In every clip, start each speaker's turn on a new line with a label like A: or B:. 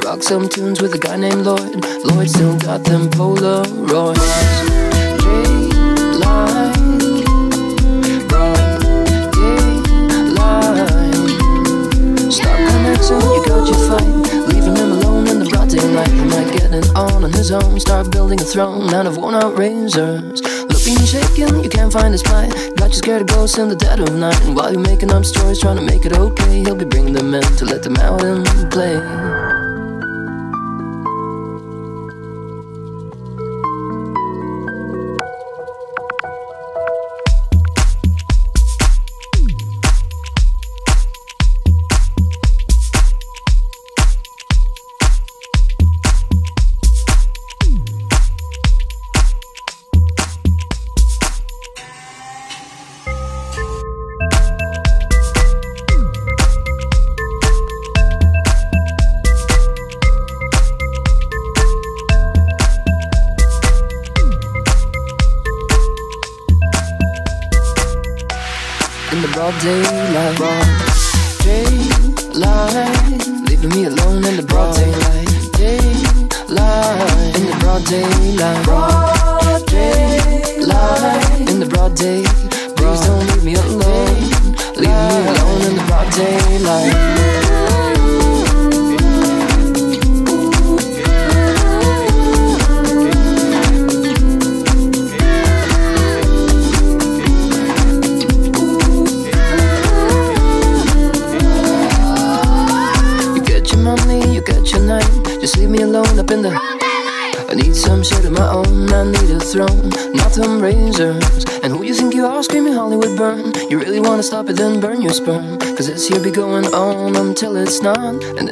A: to rock some tunes with a guy named Lloyd. Lloyd still got them Polaroids. You got your fight, leaving him alone in the broad daylight. Might get on on his own, start building a throne out of worn out razors. Looking and shaking, you can't find his plight. Got you scared of ghosts in the dead of night. And while you're making up stories, trying to make it okay, he'll be bringing them in to let them out and play. Until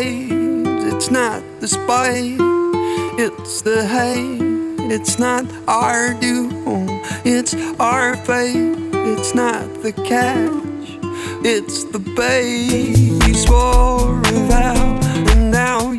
A: it's not the spite, it's the hate, it's not our doom, it's our fate, it's not the
B: catch, it's the bait. You
C: swore a vow, and now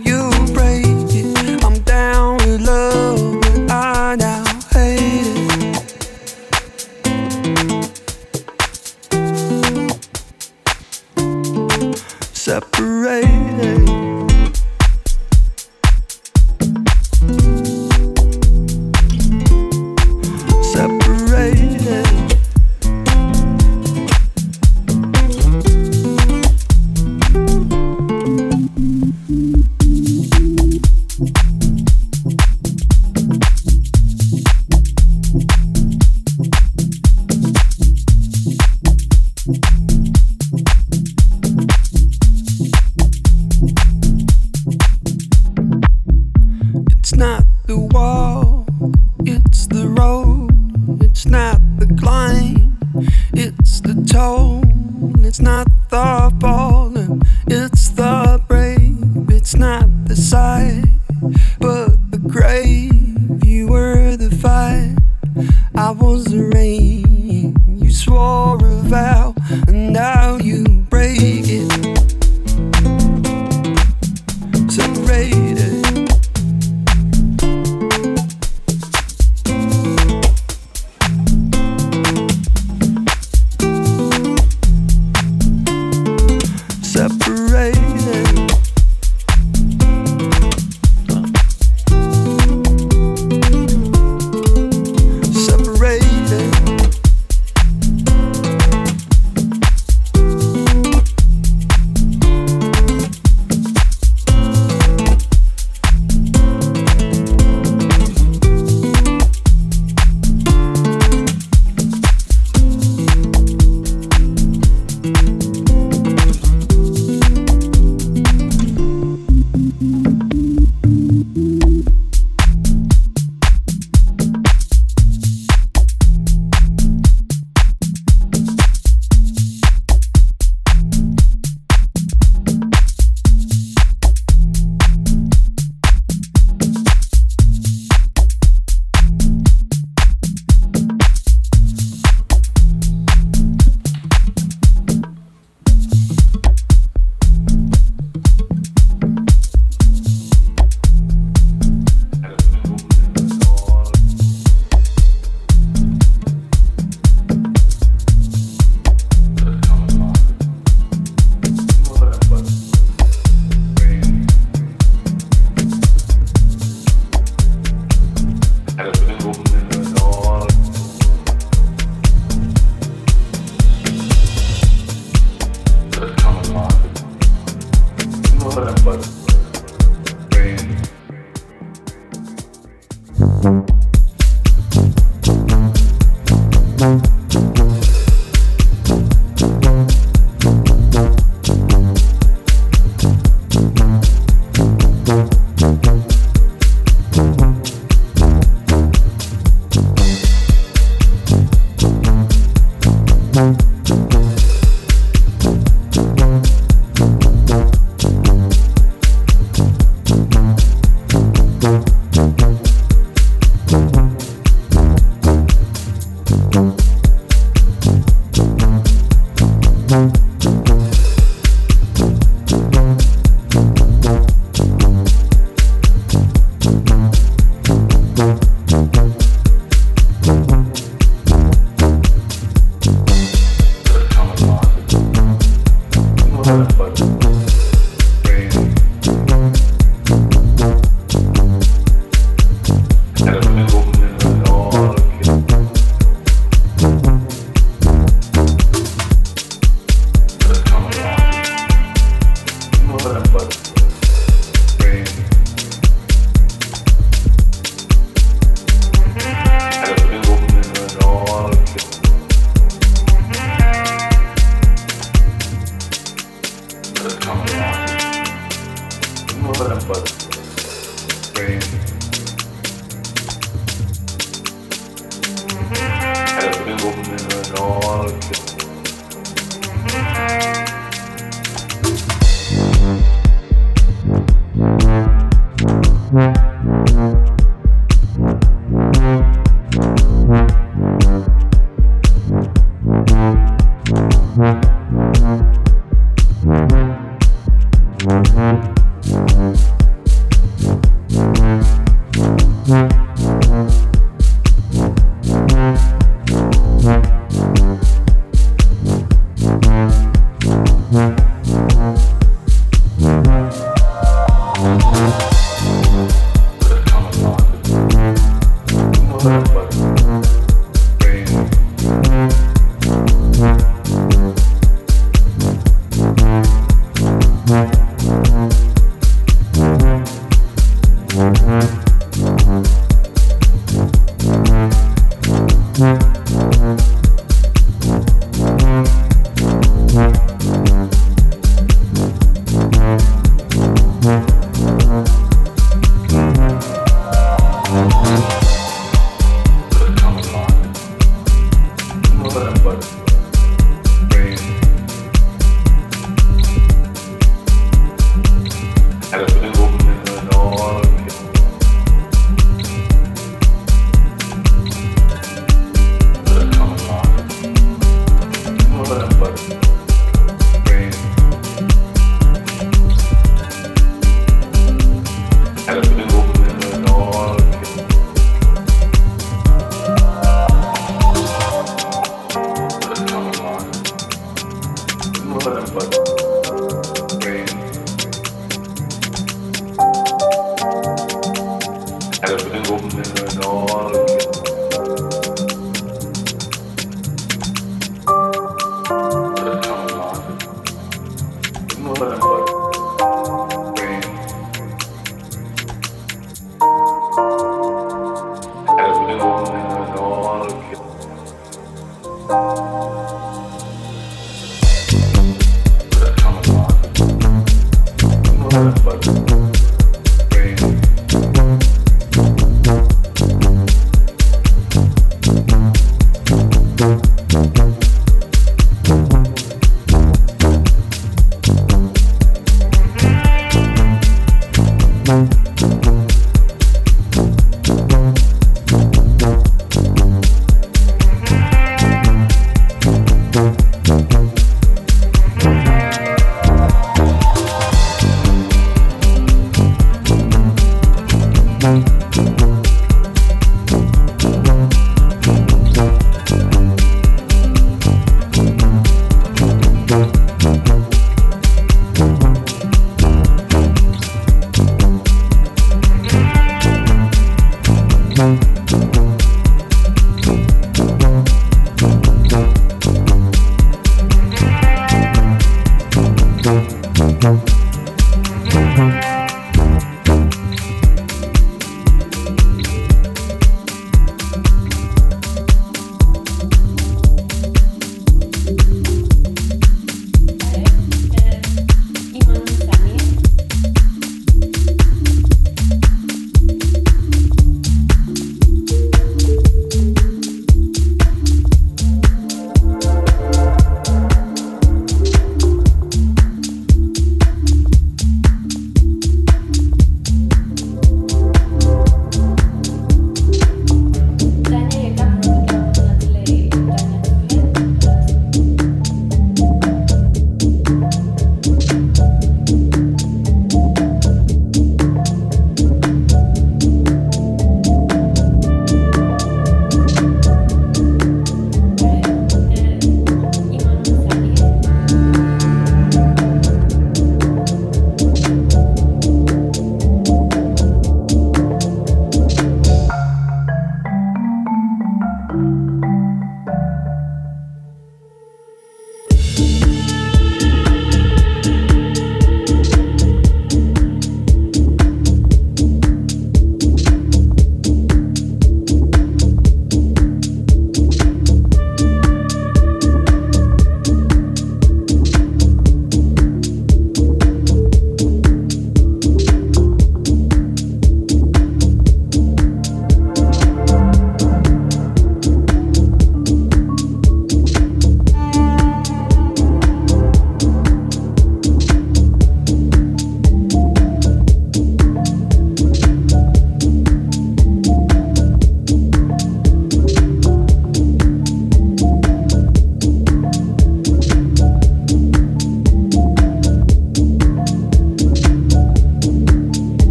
C: Bora.